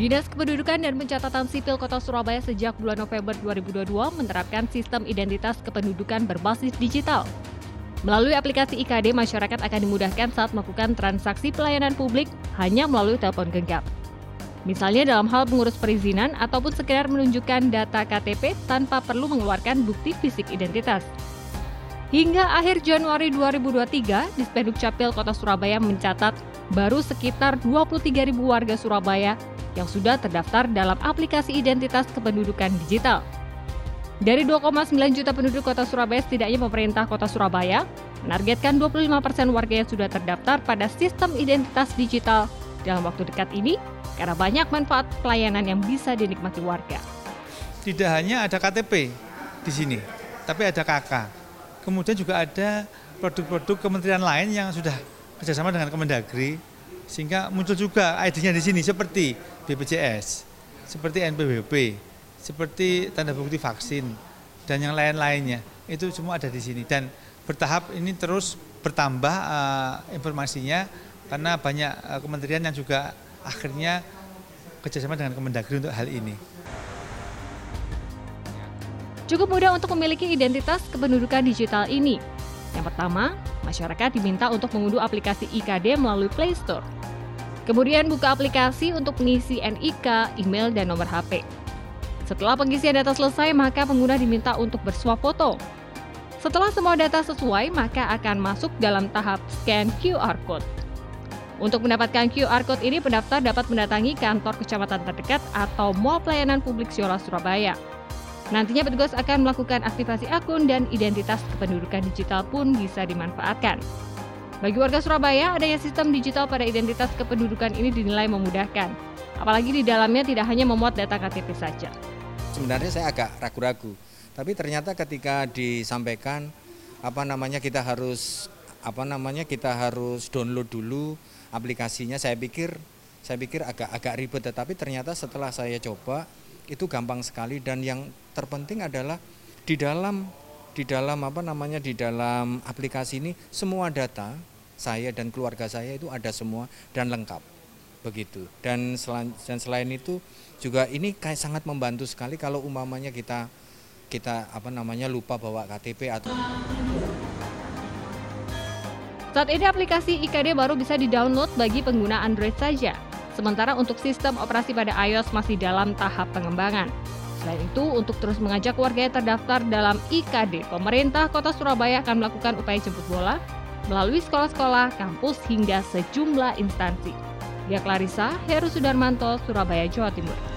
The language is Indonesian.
Dinas Kependudukan dan Pencatatan Sipil Kota Surabaya sejak bulan November 2022 menerapkan sistem identitas kependudukan berbasis digital. Melalui aplikasi IKD, masyarakat akan dimudahkan saat melakukan transaksi pelayanan publik hanya melalui telepon genggam. Misalnya dalam hal mengurus perizinan ataupun sekedar menunjukkan data KTP tanpa perlu mengeluarkan bukti fisik identitas. Hingga akhir Januari 2023, Dispenduk Capil Kota Surabaya mencatat baru sekitar 23.000 warga Surabaya yang sudah terdaftar dalam aplikasi identitas kependudukan digital. Dari 2,9 juta penduduk kota Surabaya, setidaknya pemerintah kota Surabaya menargetkan 25 persen warga yang sudah terdaftar pada sistem identitas digital dalam waktu dekat ini karena banyak manfaat pelayanan yang bisa dinikmati warga. Tidak hanya ada KTP di sini, tapi ada KK. Kemudian juga ada produk-produk kementerian lain yang sudah kerjasama dengan Kemendagri, sehingga muncul juga ID-nya di sini seperti BPJS, seperti NPWP, seperti tanda bukti vaksin dan yang lain-lainnya itu semua ada di sini dan bertahap ini terus bertambah uh, informasinya karena banyak uh, kementerian yang juga akhirnya kerjasama dengan Kemendagri untuk hal ini. Cukup mudah untuk memiliki identitas kependudukan digital ini. Yang pertama, masyarakat diminta untuk mengunduh aplikasi IKD melalui Play Store. Kemudian buka aplikasi untuk mengisi NIK, email, dan nomor HP. Setelah pengisian data selesai, maka pengguna diminta untuk bersuap foto. Setelah semua data sesuai, maka akan masuk dalam tahap scan QR Code. Untuk mendapatkan QR Code ini, pendaftar dapat mendatangi kantor kecamatan terdekat atau Mall Pelayanan Publik Siola Surabaya. Nantinya petugas akan melakukan aktivasi akun dan identitas kependudukan digital pun bisa dimanfaatkan. Bagi warga Surabaya, adanya sistem digital pada identitas kependudukan ini dinilai memudahkan. Apalagi di dalamnya tidak hanya memuat data KTP saja sebenarnya saya agak ragu-ragu. Tapi ternyata ketika disampaikan apa namanya kita harus apa namanya kita harus download dulu aplikasinya. Saya pikir saya pikir agak agak ribet tetapi ternyata setelah saya coba itu gampang sekali. Dan yang terpenting adalah di dalam di dalam apa namanya di dalam aplikasi ini semua data saya dan keluarga saya itu ada semua dan lengkap. Begitu. Dan selain dan selain itu juga ini kayak sangat membantu sekali kalau umpamanya kita kita apa namanya lupa bawa KTP atau saat ini aplikasi IKD baru bisa di-download bagi pengguna Android saja. Sementara untuk sistem operasi pada iOS masih dalam tahap pengembangan. Selain itu, untuk terus mengajak warga yang terdaftar dalam IKD, pemerintah Kota Surabaya akan melakukan upaya jemput bola melalui sekolah-sekolah, kampus, hingga sejumlah instansi. Dia Clarissa, Heru Sudarmanto, Surabaya, Jawa Timur.